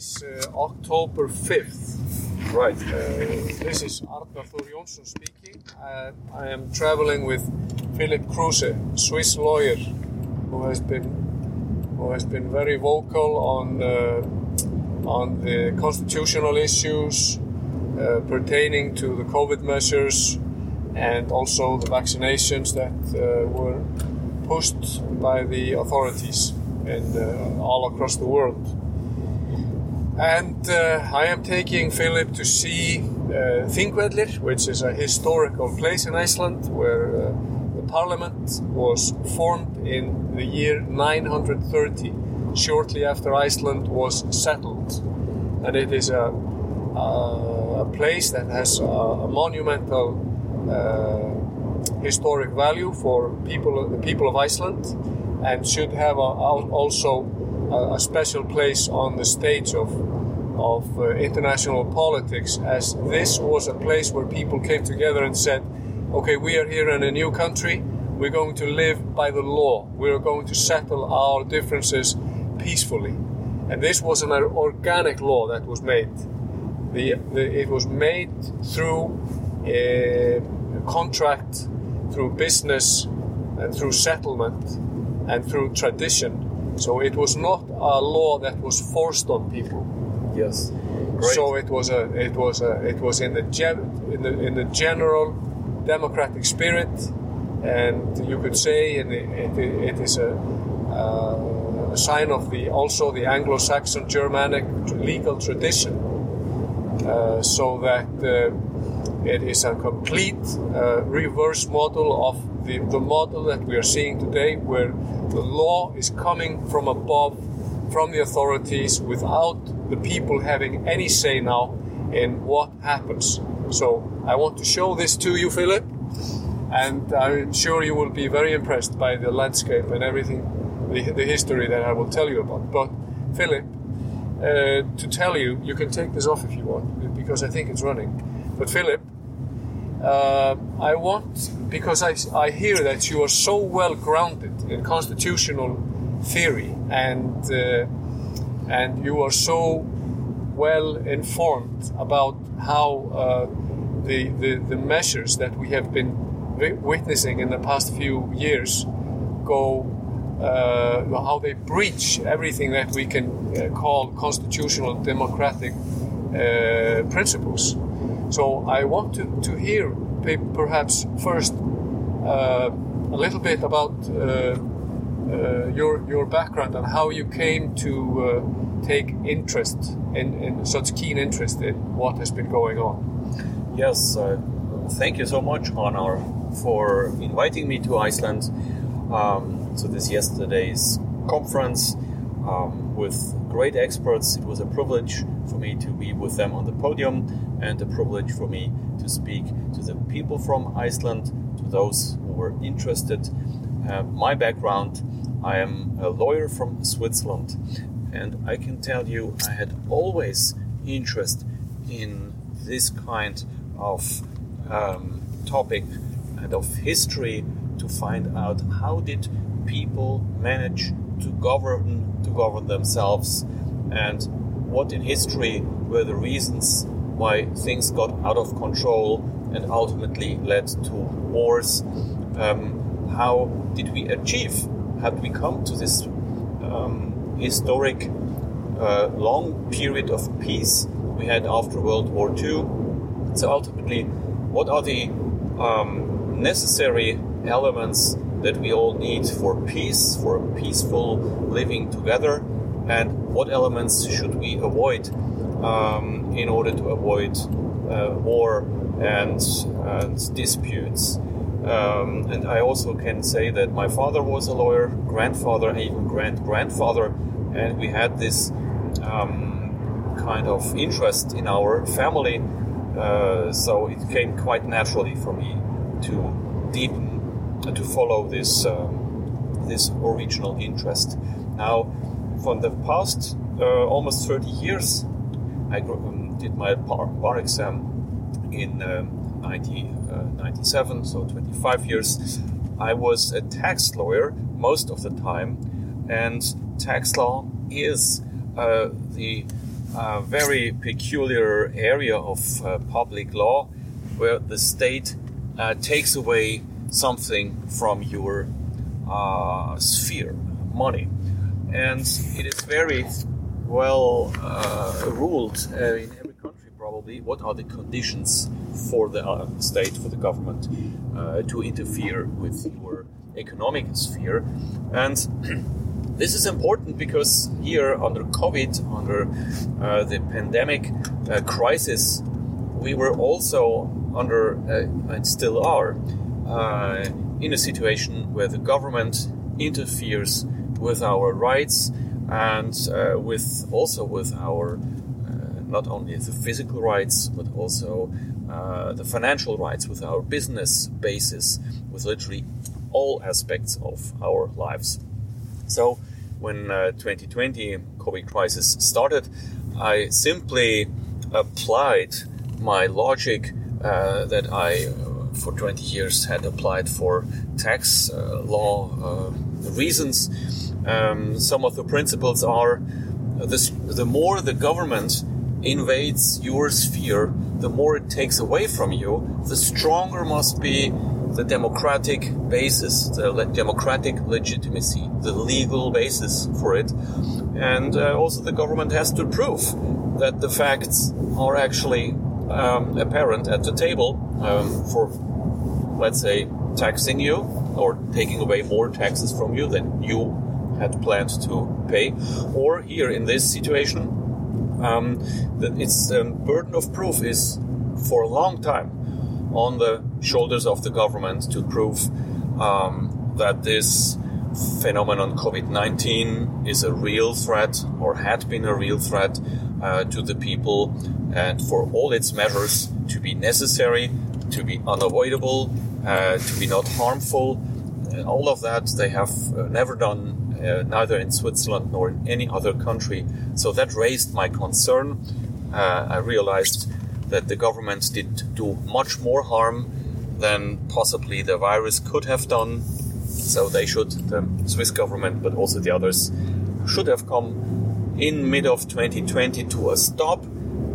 is uh, October 5th. Right. Uh, this is Arnar Thor Jónsson speaking. Uh, I am traveling with Phillip Kruse, Swiss lawyer, who has been who has been very vocal on on the constitutional issues uh, pertaining to the COVID measures and also the vaccinations that uh, were pushed by the authorities in, uh, all across the world. And uh, I am taking Phillip to see uh, Þingvellir, which is a historical place in Iceland where uh, the parliament was formed in the year 930, shortly after Iceland was settled. And it is a, a, a place that has a, a monumental uh, historic value for people, the people of Iceland and should have also a, special place on the stage of, of uh, international politics as this was a place where people came together and said, okay, we are here in a new country, we're going to live by the law, we're going to settle our differences peacefully. And this was an organic law that was made. The, the, it was made through a contract, through business, and through settlement, and through tradition. So it was not a law that was forced on people. Yes. Great. So it was a it was a it was in the gen, in the in the general democratic spirit, and you could say in the, it, it is a, uh, a sign of the also the Anglo-Saxon Germanic legal tradition. Uh, so that uh, it is a complete uh, reverse model of the, the model that we are seeing today, where the law is coming from above, from the authorities, without the people having any say now in what happens. So I want to show this to you, Phillip, and I'm sure you will be very impressed by the landscape and everything, the, the history that I will tell you about. But Phillip, uh, to tell you, you can take this off if you want, because I think it's running. But Phillip, uh, I want because I, I hear that you are so well grounded in constitutional theory and uh, and you are so well informed about how uh, the, the the measures that we have been witnessing in the past few years go uh, how they breach everything that we can uh, call constitutional democratic uh, principles. So I want to, to hear perhaps first uh, a little bit about uh, uh, your your background and how you came to uh, take interest in, in such keen interest in what has been going on. Yes, uh, thank you so much, Arnar, for inviting me to Iceland um, to this yesterday's conference um, with great experts. It was a privilege for me to be with them on the podium and a privilege for me to speak to the people from Iceland, to those who were interested. Uh, my background I am a lawyer from Switzerland, and I can tell you I had always interest in this kind of um, topic and of history to find out how did people manage to govern to govern themselves and what in history were the reasons why things got out of control and ultimately led to wars. Um, how did we achieve? Did we come to this um, historic uh, long period of peace we had after World War II? So ultimately, what are the um, necessary elements that we all need for peace, for peaceful living together, and what elements should we avoid um, in order to avoid uh, war and, and disputes. Um, and I also can say that my father was a lawyer, grandfather, even grand grandfather, and we had this um, kind of interest in our family. Uh, so it came quite naturally for me to deepen and to follow this um, this original interest. Now, from the past uh, almost 30 years, I um, did my bar, bar exam in um, 1997, uh, so 25 years. I was a tax lawyer most of the time, and tax law is uh, the a very peculiar area of uh, public law where the state uh, takes away something from your uh, sphere, money. And it is very well uh, ruled uh, in every country, probably, what are the conditions for the uh, state, for the government to interfere with your economic sphere. And this is important because here, under COVID, under uh, the pandemic uh, crisis, we were also under, uh, and still are, uh, in a situation where the government interferes with our rights and uh, with also with our uh, not only the physical rights but also the financial rights, with our business basis, with literally all aspects of our lives. So, when uh, 2020 COVID crisis started, I simply applied my logic uh, that I, uh, for 20 years, had applied for tax uh, law uh, reasons. Um, some of the principles are this, the more the government invades your sphere, the more it takes away from you, the stronger must be the democratic basis, the le- democratic legitimacy, the legal basis for it. And uh, also, the government has to prove that the facts are actually um, apparent at the table um, for, let's say, taxing you or taking away more taxes from you than you had planned to pay. Or here in this situation, um, the, its um, burden of proof is for a long time on the shoulders of the government to prove um, that this phenomenon COVID 19 is a real threat or had been a real threat uh, to the people and for all its measures to be necessary, to be unavoidable, uh, to be not harmful. Uh, all of that they have uh, never done, uh, neither in Switzerland nor in any other country. So that raised my concern. I realized that the government did do much more harm than possibly the virus could have done. So they should, the Swiss government, but also the others, should have come in mid of 2020 to a stop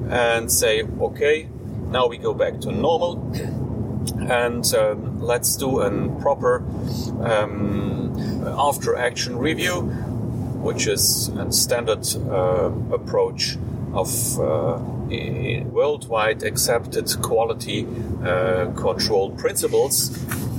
and say, okay, now we go back to normal and um, let's do a proper um, after action review, which is a standard uh, approach of uh, worldwide accepted quality uh, control principles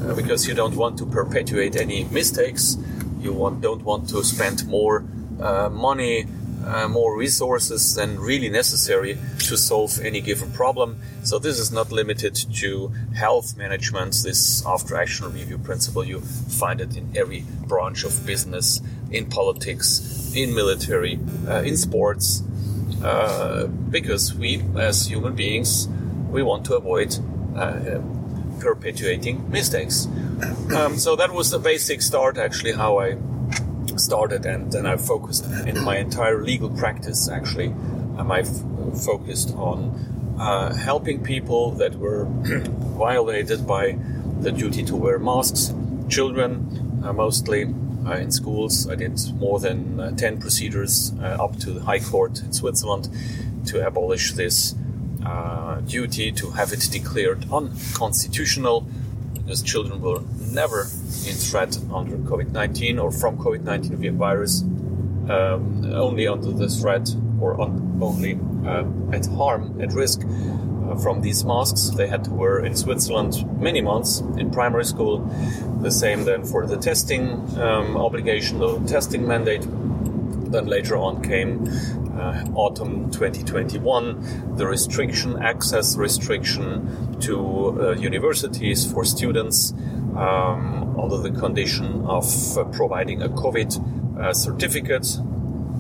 uh, because you don't want to perpetuate any mistakes. You want, don't want to spend more uh, money, uh, more resources than really necessary to solve any given problem. So this is not limited to health management. This after action review principle, you find it in every branch of business, in politics, in military, uh, in sports, uh, because we, as human beings, we want to avoid uh, perpetuating mistakes. Um, so that was the basic start, actually, how I started, and then I focused in my entire legal practice. Actually, um, I focused on uh, helping people that were violated by the duty to wear masks, children uh, mostly, uh, in schools. I did more than uh, 10 procedures uh, up to the High Court in Switzerland to abolish this duty, to have it declared unconstitutional, because children were never in threat under COVID 19 or from COVID 19 virus, um, only under the threat or on, only uh, at harm, at risk uh, from these masks they had to wear in Switzerland many months in primary school. The same then for the testing um, obligation, the testing mandate. Then later on came uh, autumn 2021, the restriction, access restriction to uh, universities for students um, under the condition of uh, providing a COVID uh, certificate.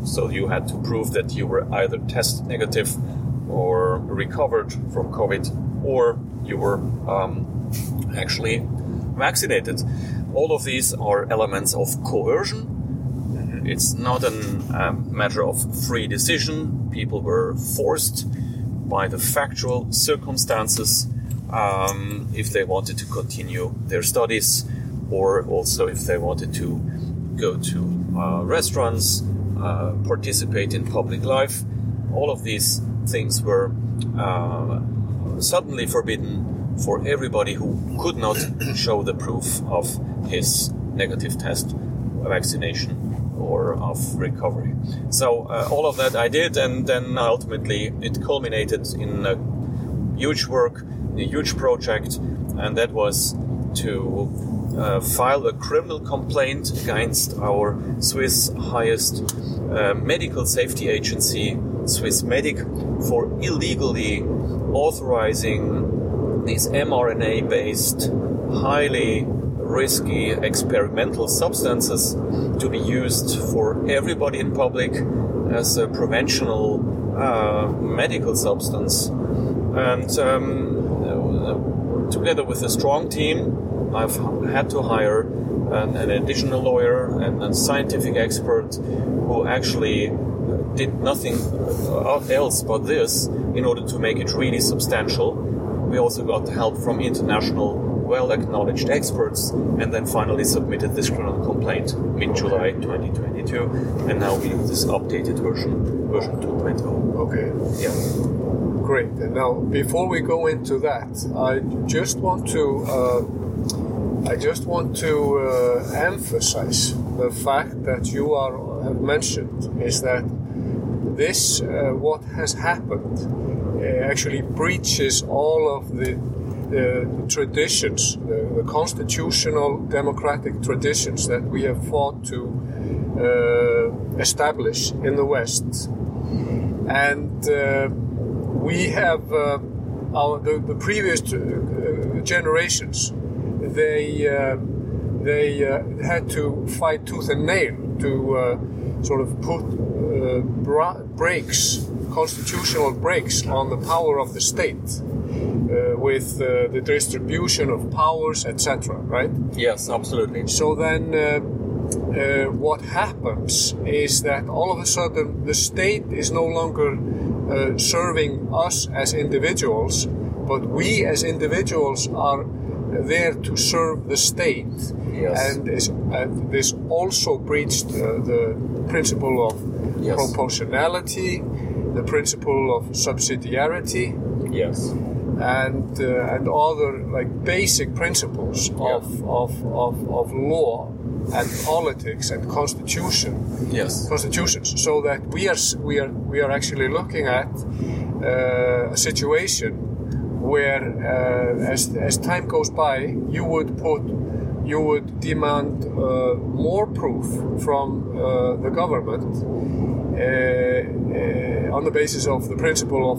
So you had to prove that you were either test negative or recovered from COVID, or you were um, actually vaccinated. All of these are elements of coercion. It's not a um, matter of free decision. People were forced by the factual circumstances um, if they wanted to continue their studies, or also if they wanted to go to uh, restaurants, uh, participate in public life all of these things were uh, suddenly forbidden for everybody who could not show the proof of his negative test vaccination or of recovery. So uh, all of that I did, and then ultimately it culminated in a huge work, a huge project, and that was to uh, file a criminal complaint against our Swiss highest uh, medical safety agency, Swissmedic, for illegally authorizing these mRNA based, highly risky experimental substances to be used for everybody in public as a preventional uh, medical substance. And um, together with a strong team, I've had to hire an, an additional lawyer and a scientific expert who actually did nothing else but this in order to make it really substantial. We also got help from international well acknowledged experts and then finally submitted this criminal complaint mid July 2022 and now we use this updated version, version 2.0. Okay. Yeah. Great. And now, before we go into that, I just want to uh, I just want to uh, emphasize the fact that you are have mentioned is that this uh, what has happened uh, actually breaches all of the the traditions, the, the, constitutional democratic traditions that we have fought to uh, establish in the West. And uh, we have uh, our, the, the, previous uh, generations, they, uh, they uh, had to fight tooth and nail to sort of put brakes, constitutional brakes on the power of the state. Uh, with uh, the distribution of powers, etc. Right? Yes, absolutely. So then, uh, what happens is that all of a sudden the state is no longer serving us as individuals, but we as individuals are there to serve the state. Yes. And, is, and this also breached uh, the principle of yes. proportionality, the principle of subsidiarity. Yes and uh, and other like basic principles yeah. of, of, of, of law and politics and constitution. Yes. Constitutions. So that we are we are we are actually looking at uh, a situation where uh, as, as time goes by you would put you would demand uh, more proof from uh, the government uh, on the basis of the principle of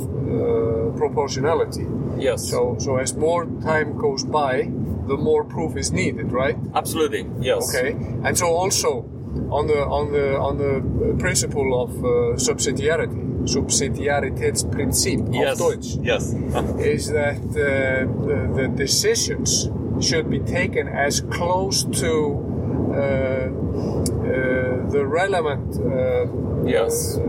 proportionality Yes. So, so as more time goes by, the more proof is needed, right? Absolutely. Yes. Okay. And so also on the on the on the principle of uh, subsidiarity, Subsidiaritätsprinzip yes. Deutsch, yes. is that uh, the, the, decisions should be taken as close to uh, uh the relevant uh, yes. Uh,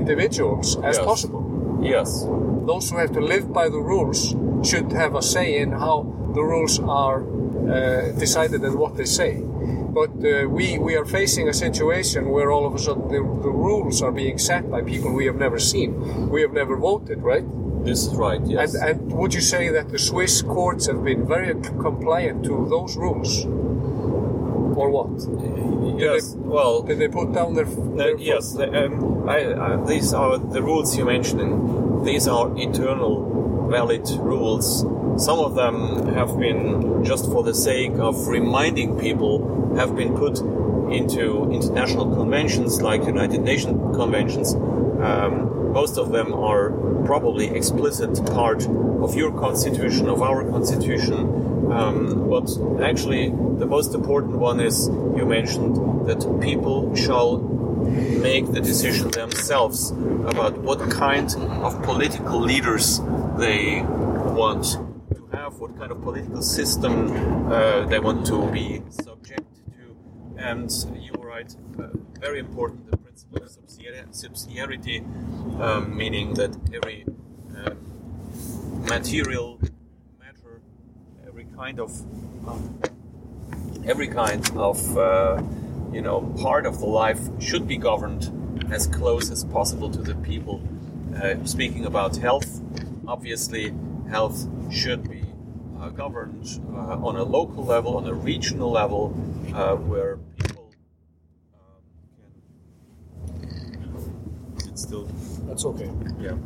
individuals as yes. possible. Yes those who have to live by the rules should have a say in how the rules are uh, decided and what they say. But uh, we, we are facing a situation where all of a sudden the, the, rules are being set by people we have never seen. We have never voted, right? This is right, yes. And, and would you say that the Swiss courts have been very compliant to those rules? Or what? Did yes. They, well, did they put down their? their uh, yes. Um, I, uh, these are the rules you mentioned these are eternal valid rules. Some of them have been just for the sake of reminding people have been put into international conventions like United Nations conventions. Um, most of them are probably explicit part of your constitution, of our constitution. Um, but actually, the most important one is you mentioned that people shall make the decision themselves about what kind of political leaders they want to have, what kind of political system uh, they want to be subject to. And you were right, uh, very important subsidiarity, um, meaning that every uh, material matter, every kind of um, every kind of uh, you know part of the life should be governed as close as possible to the people. Uh, speaking about health, obviously, health should be uh, governed uh, on a local level, on a regional level, uh, where people um, can. It's still That's okay. yeah.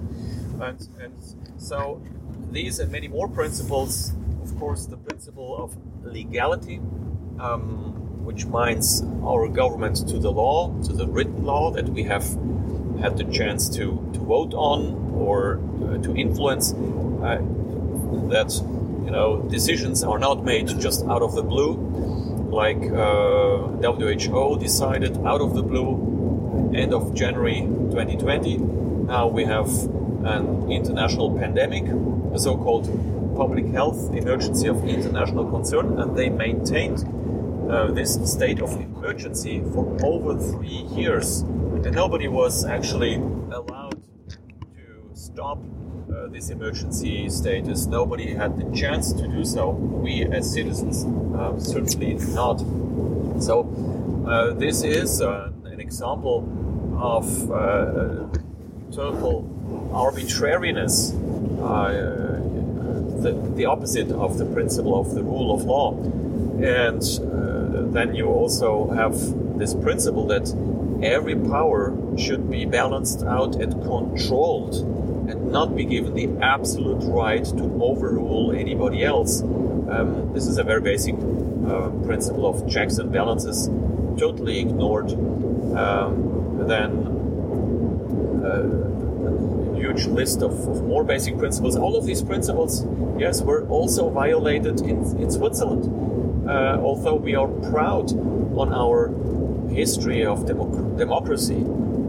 And, and so these and many more principles, of course, the principle of legality, um, which binds our government to the law, to the written law that we have had the chance to, to vote on or uh, to influence, uh, that you know decisions are not made just out of the blue, like uh, WHO decided out of the blue end of January 2020. Now we have an international pandemic, a so-called public health emergency of international concern, and they maintained uh, this state of emergency for over three years, and nobody was actually allowed to stop uh, this emergency status. Nobody had the chance to do so. We, as citizens, uh, certainly not. So, uh, this is an example of uh, total arbitrariness, uh, the, the opposite of the principle of the rule of law. And uh, then you also have this principle that every power should be balanced out and controlled and not be given the absolute right to overrule anybody else. Um, this is a very basic uh, principle of checks and balances, totally ignored. Um, then uh, a huge list of, of, more basic principles. All of these principles, yes, were also violated in, in Switzerland. Uh, although we are proud on our history of democ- democracy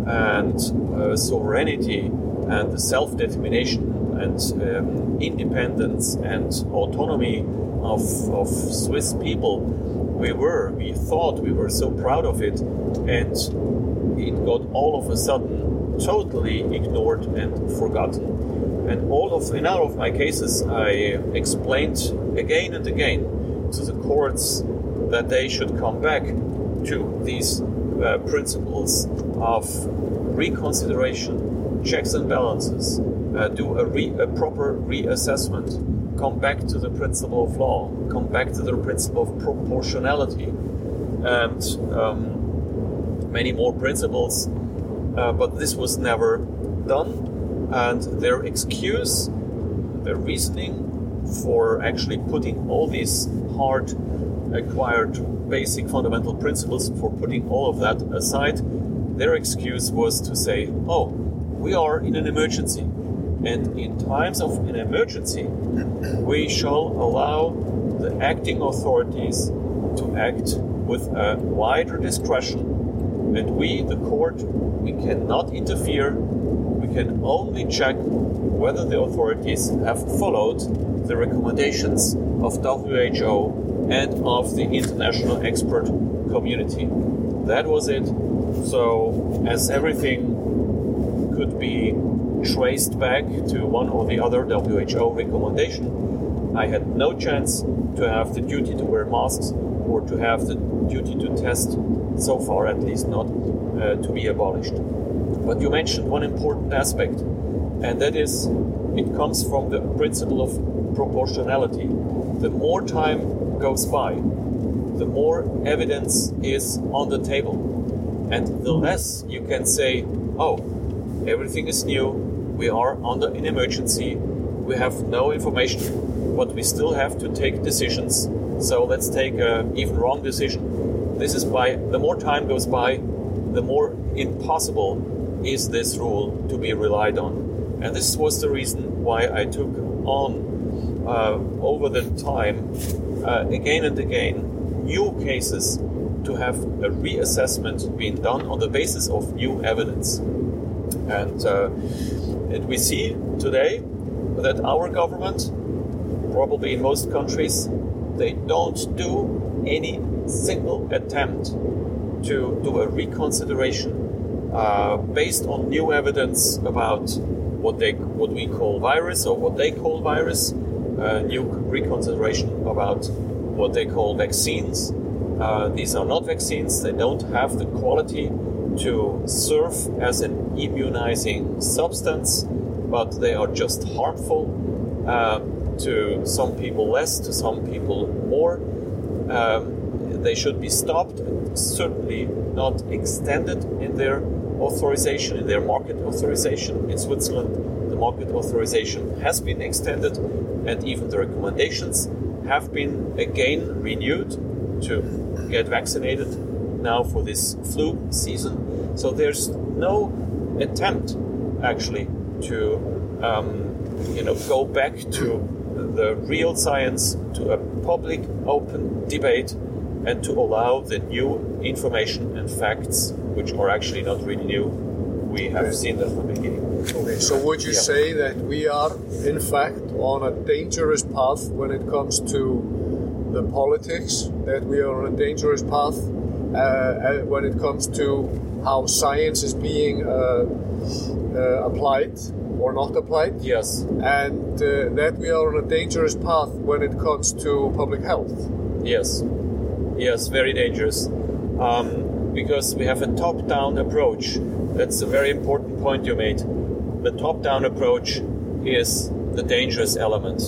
and uh, sovereignty and the self determination and um, independence and autonomy of, of Swiss people, we were, we thought we were so proud of it, and it got all of a sudden totally ignored and forgotten. And all of in all of my cases, I explained again and again to the courts that they should come back to these uh, principles of reconsideration, checks and balances, uh, do a, re, a proper reassessment, come back to the principle of law, come back to the principle of proportionality, and um, many more principles. Uh, but this was never done, and their excuse, their reasoning for actually putting all these hard acquired basic fundamental principles for putting all of that aside, their excuse was to say, oh, we are in an emergency. And in times of an emergency, we shall allow the acting authorities to act with a wider discretion. And we, the court, we cannot interfere. We can only check whether the authorities have followed the recommendations of WHO and of the international expert community. That was it. So, as everything could be traced back to one or the other WHO recommendation, I had no chance to have the duty to wear masks or to have the duty to test, so far at least not, uh, to be abolished. But you mentioned one important aspect, and that is it comes from the principle of proportionality. The more time goes by, the more evidence is on the table. And the less you can say, oh, everything is new, we are under an emergency, we have no information, but we still have to take decisions. So let's take an even wrong decision. This is by the more time goes by, the more impossible is this rule to be relied on. And this was the reason why I took on uh, over the time, uh, again and again, new cases to have a reassessment being done on the basis of new evidence. And, uh, and we see today that our government, probably in most countries, they don't do any single attempt to do a reconsideration uh, based on new evidence about what they what we call virus or what they call virus, uh, new reconsideration about what they call vaccines. Uh, these are not vaccines. They don't have the quality to serve as an immunizing substance, but they are just harmful uh, to some people less, to some people more. Um, they should be stopped, certainly not extended in their authorization, in their market authorization. In Switzerland, the market authorization has been extended, and even the recommendations have been again renewed to get vaccinated now for this flu season. So there's no attempt actually to um, you know go back to the real science, to a public open debate, and to allow the new information and facts, which are actually not really new. We have Okay. seen that from the beginning. Okay, so would you Yeah. say that we are, in fact, on a dangerous path when it comes to the politics? That we are on a dangerous path uh, uh, when it comes to how science is being uh, uh, applied or not applied? Yes, And uh, that we are on a dangerous path when it comes to public health? Yes, yes, very dangerous. Um, because we have a top down approach. That's a very important point you made. The top down approach is the dangerous element.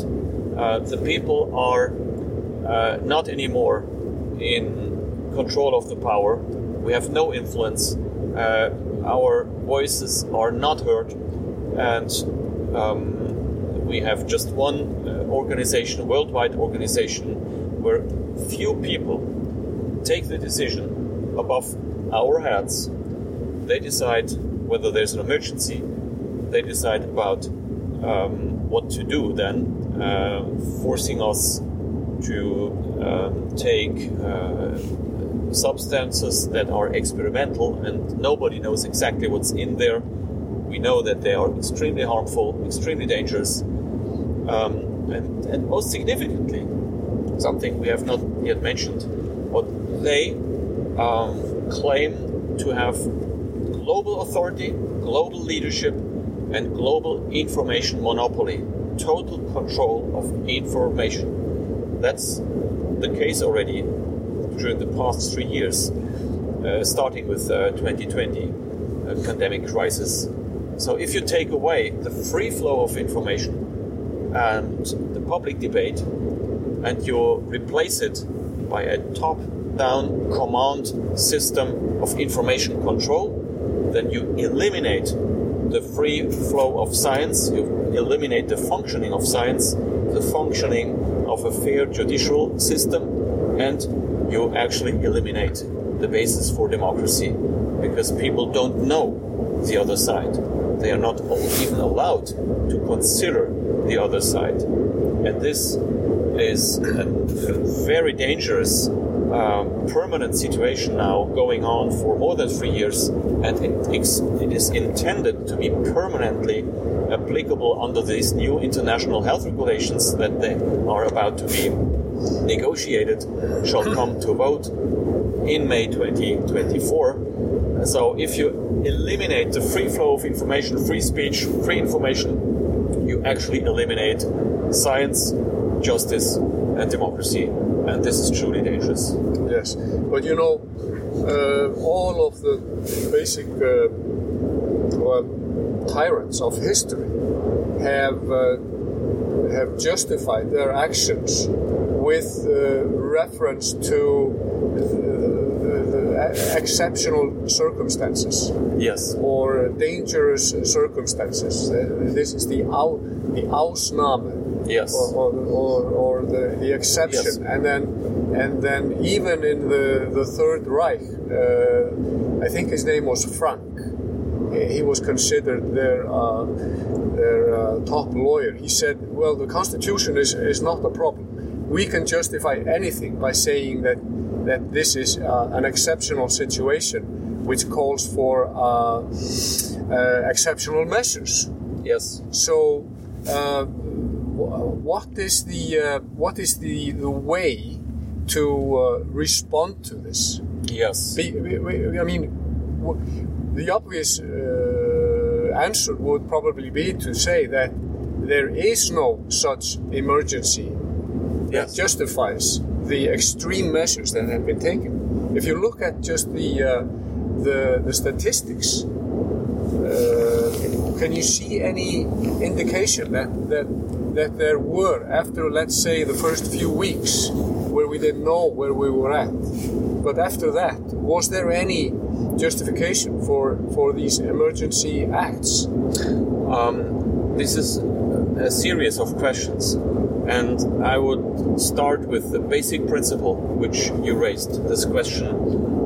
Uh, the people are uh, not anymore in control of the power. We have no influence. Uh, our voices are not heard. And um, we have just one uh, organization, worldwide organization, where few people take the decision above our heads. They decide whether there's an emergency. They decide about um, what to do then, uh, forcing us to um, take uh, substances that are experimental and nobody knows exactly what's in there. We know that they are extremely harmful, extremely dangerous, um, and, and most significantly, something we have not yet mentioned, what they um, claim to have global authority, global leadership, and global information monopoly, total control of information. That's the case already during the past three years, uh, starting with uh, 2020 uh, pandemic crisis. So if you take away the free flow of information and the public debate, and you replace it by a top-down command system of information control, then you eliminate the free flow of science, you eliminate the functioning of science, the functioning of a fair judicial system, and you actually eliminate the basis for democracy because people don't know the other side. They are not even allowed to consider the other side. And this is a, very dangerous um, permanent situation now going on for more than three years, and it, it is intended to be permanently applicable under these new international health regulations that they are about to be negotiated, shall come to vote in May 2024. So, if you eliminate the free flow of information, free speech, free information, you actually eliminate science, justice, and democracy. And this is truly dangerous. Yes, but you know, uh, all of the basic uh, well, tyrants of history have uh, have justified their actions with uh, reference to exceptional circumstances Yes. or dangerous circumstances. Uh, this is the au, the Ausnahme Yes. or, or, or, or the, the exception. Yes. And then and then even in the, the Third Reich, uh, I think his name was Frank. He was considered their uh, their uh, top lawyer. He said, "Well, the Constitution is, is not a problem. We can justify anything by saying that that this is uh, an exceptional situation, which calls for uh, uh, exceptional measures." Yes. So, uh, what is the uh, what is the, the way to uh, respond to this? Yes. Be, we- we- I mean, the obvious uh, answer would probably be to say that there is no such emergency that justifies the extreme measures that have been taken. If you look at just the uh, the, the statistics, uh, can you see any indication that, that, that there were, after let's say the first few weeks, where we didn't know where we were at, but after that, was there any justification for, for these emergency acts? Um, this is a series of questions, and I would start with the basic principle which you raised this question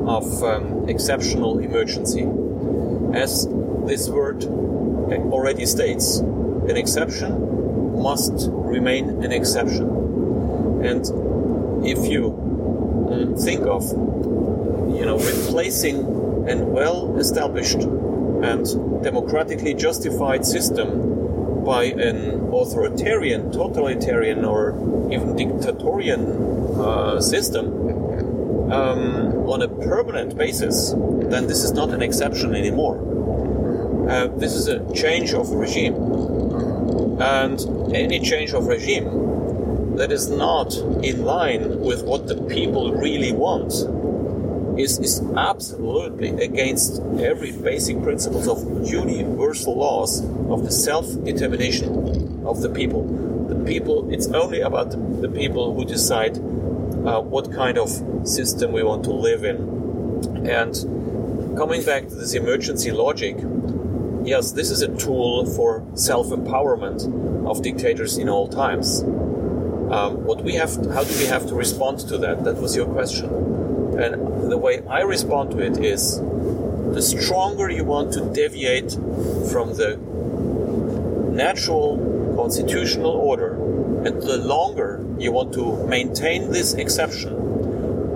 of um, exceptional emergency. As this word already states, an exception must remain an exception. And if you um, think of, you know, replacing a well-established and democratically justified system by an authoritarian, totalitarian, or even dictatorial uh, system um, on a permanent basis, then this is not an exception anymore. Uh, this is a change of regime. And any change of regime that is not in line with what the people really want is, is absolutely against every basic principles of universal laws of the self-determination of the people. The people, it's only about the, the people who decide uh, what kind of system we want to live in. And coming back to this emergency logic, yes, this is a tool for self-empowerment of dictators in all times. Um, what we have, how do we have to respond to that? That was your question. And the way I respond to it is, the stronger you want to deviate from the natural constitutional order, and the longer you want to maintain this exception,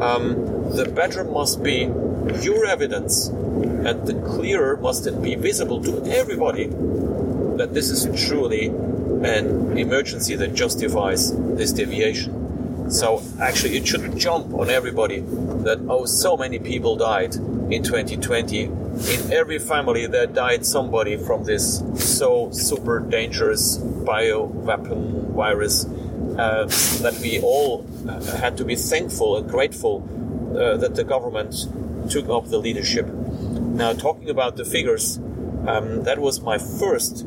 um, the better must be your evidence and the clearer must it be visible to everybody that this is truly an emergency that justifies this deviation. So actually, it should jump on everybody that oh, so many people died in 2020. In every family, there died somebody from this so super dangerous bio weapon virus uh, that we all uh, had to be thankful and grateful uh, that the government took up the leadership. Now, talking about the figures, um, that was my first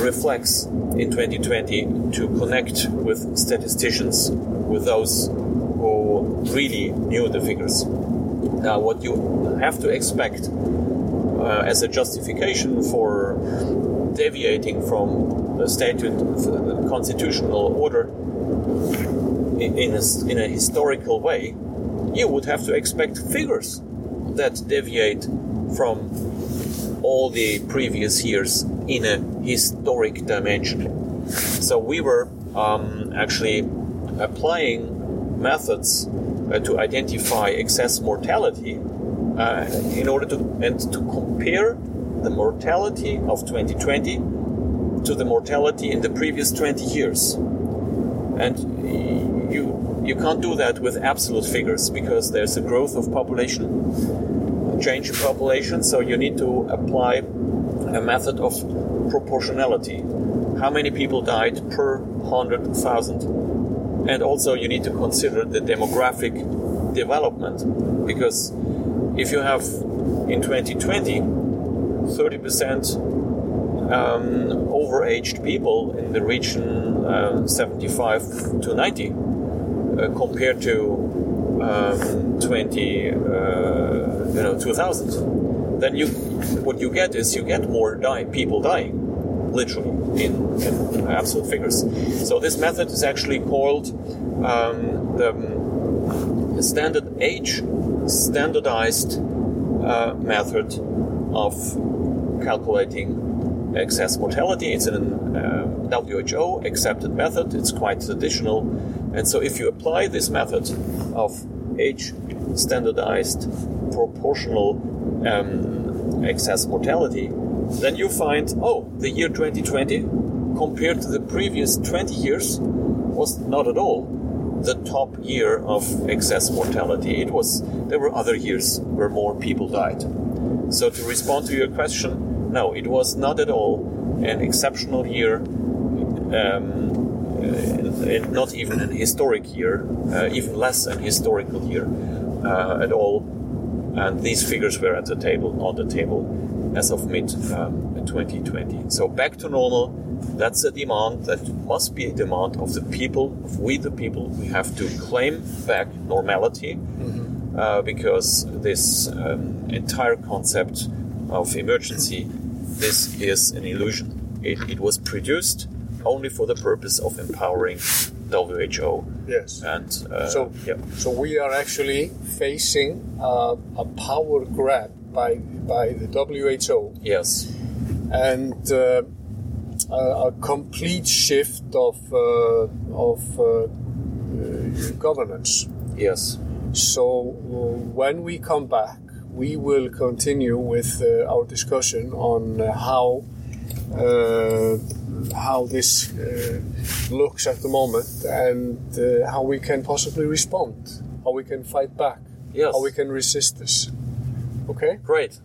reflex in 2020 to connect with statisticians, with those who really knew the figures. Now, what you have to expect uh, as a justification for deviating from the statute, the constitutional order in a, in a historical way, you would have to expect figures that deviate from all the previous years in a historic dimension. So we were um, actually applying methods uh, to identify excess mortality uh, in order to and to compare the mortality of 2020 to the mortality in the previous 20 years. And you you can't do that with absolute figures because there's a growth of population, change in population, so you need to apply a method of proportionality. How many people died per 100,000? And also you need to consider the demographic development because if you have in 2020 30% um, overaged people in the region uh, 75 to 90 uh, compared to um, 20 uh, you know 2000 then you what you get is you get more die, people dying literally in, in, absolute figures so this method is actually called um, the um, standard age standardized uh, method of calculating excess mortality. It's an uh, WHO accepted method. It's quite traditional, and so if you apply this method of age standardized proportional um, excess mortality, then you find oh the year 2020 compared to the previous 20 years was not at all the top year of excess mortality. It was there were other years where more people died. So to respond to your question, no, it was not at all an exceptional year, um, uh, not even an historic year, uh, even less an historical year uh, at all. And these figures were at the table, on the table, as of mid um, 2020. So back to normal. That's a demand that must be a demand of the people, of we the people. We have to claim back normality uh, because this um, entire concept of emergency, this is an illusion. It, it was produced only for the purpose of empowering WHO. Yes. And uh, So, yeah. so we are actually facing uh, a power grab by by the WHO yes, and uh, a, a complete shift of uh, of uh, uh, governance. yes, So when we come back, we will continue with uh, our discussion on uh, how how this uh, looks at the moment and uh, how we can possibly respond, how we can fight back, Yes. how we can resist this. Okay. great.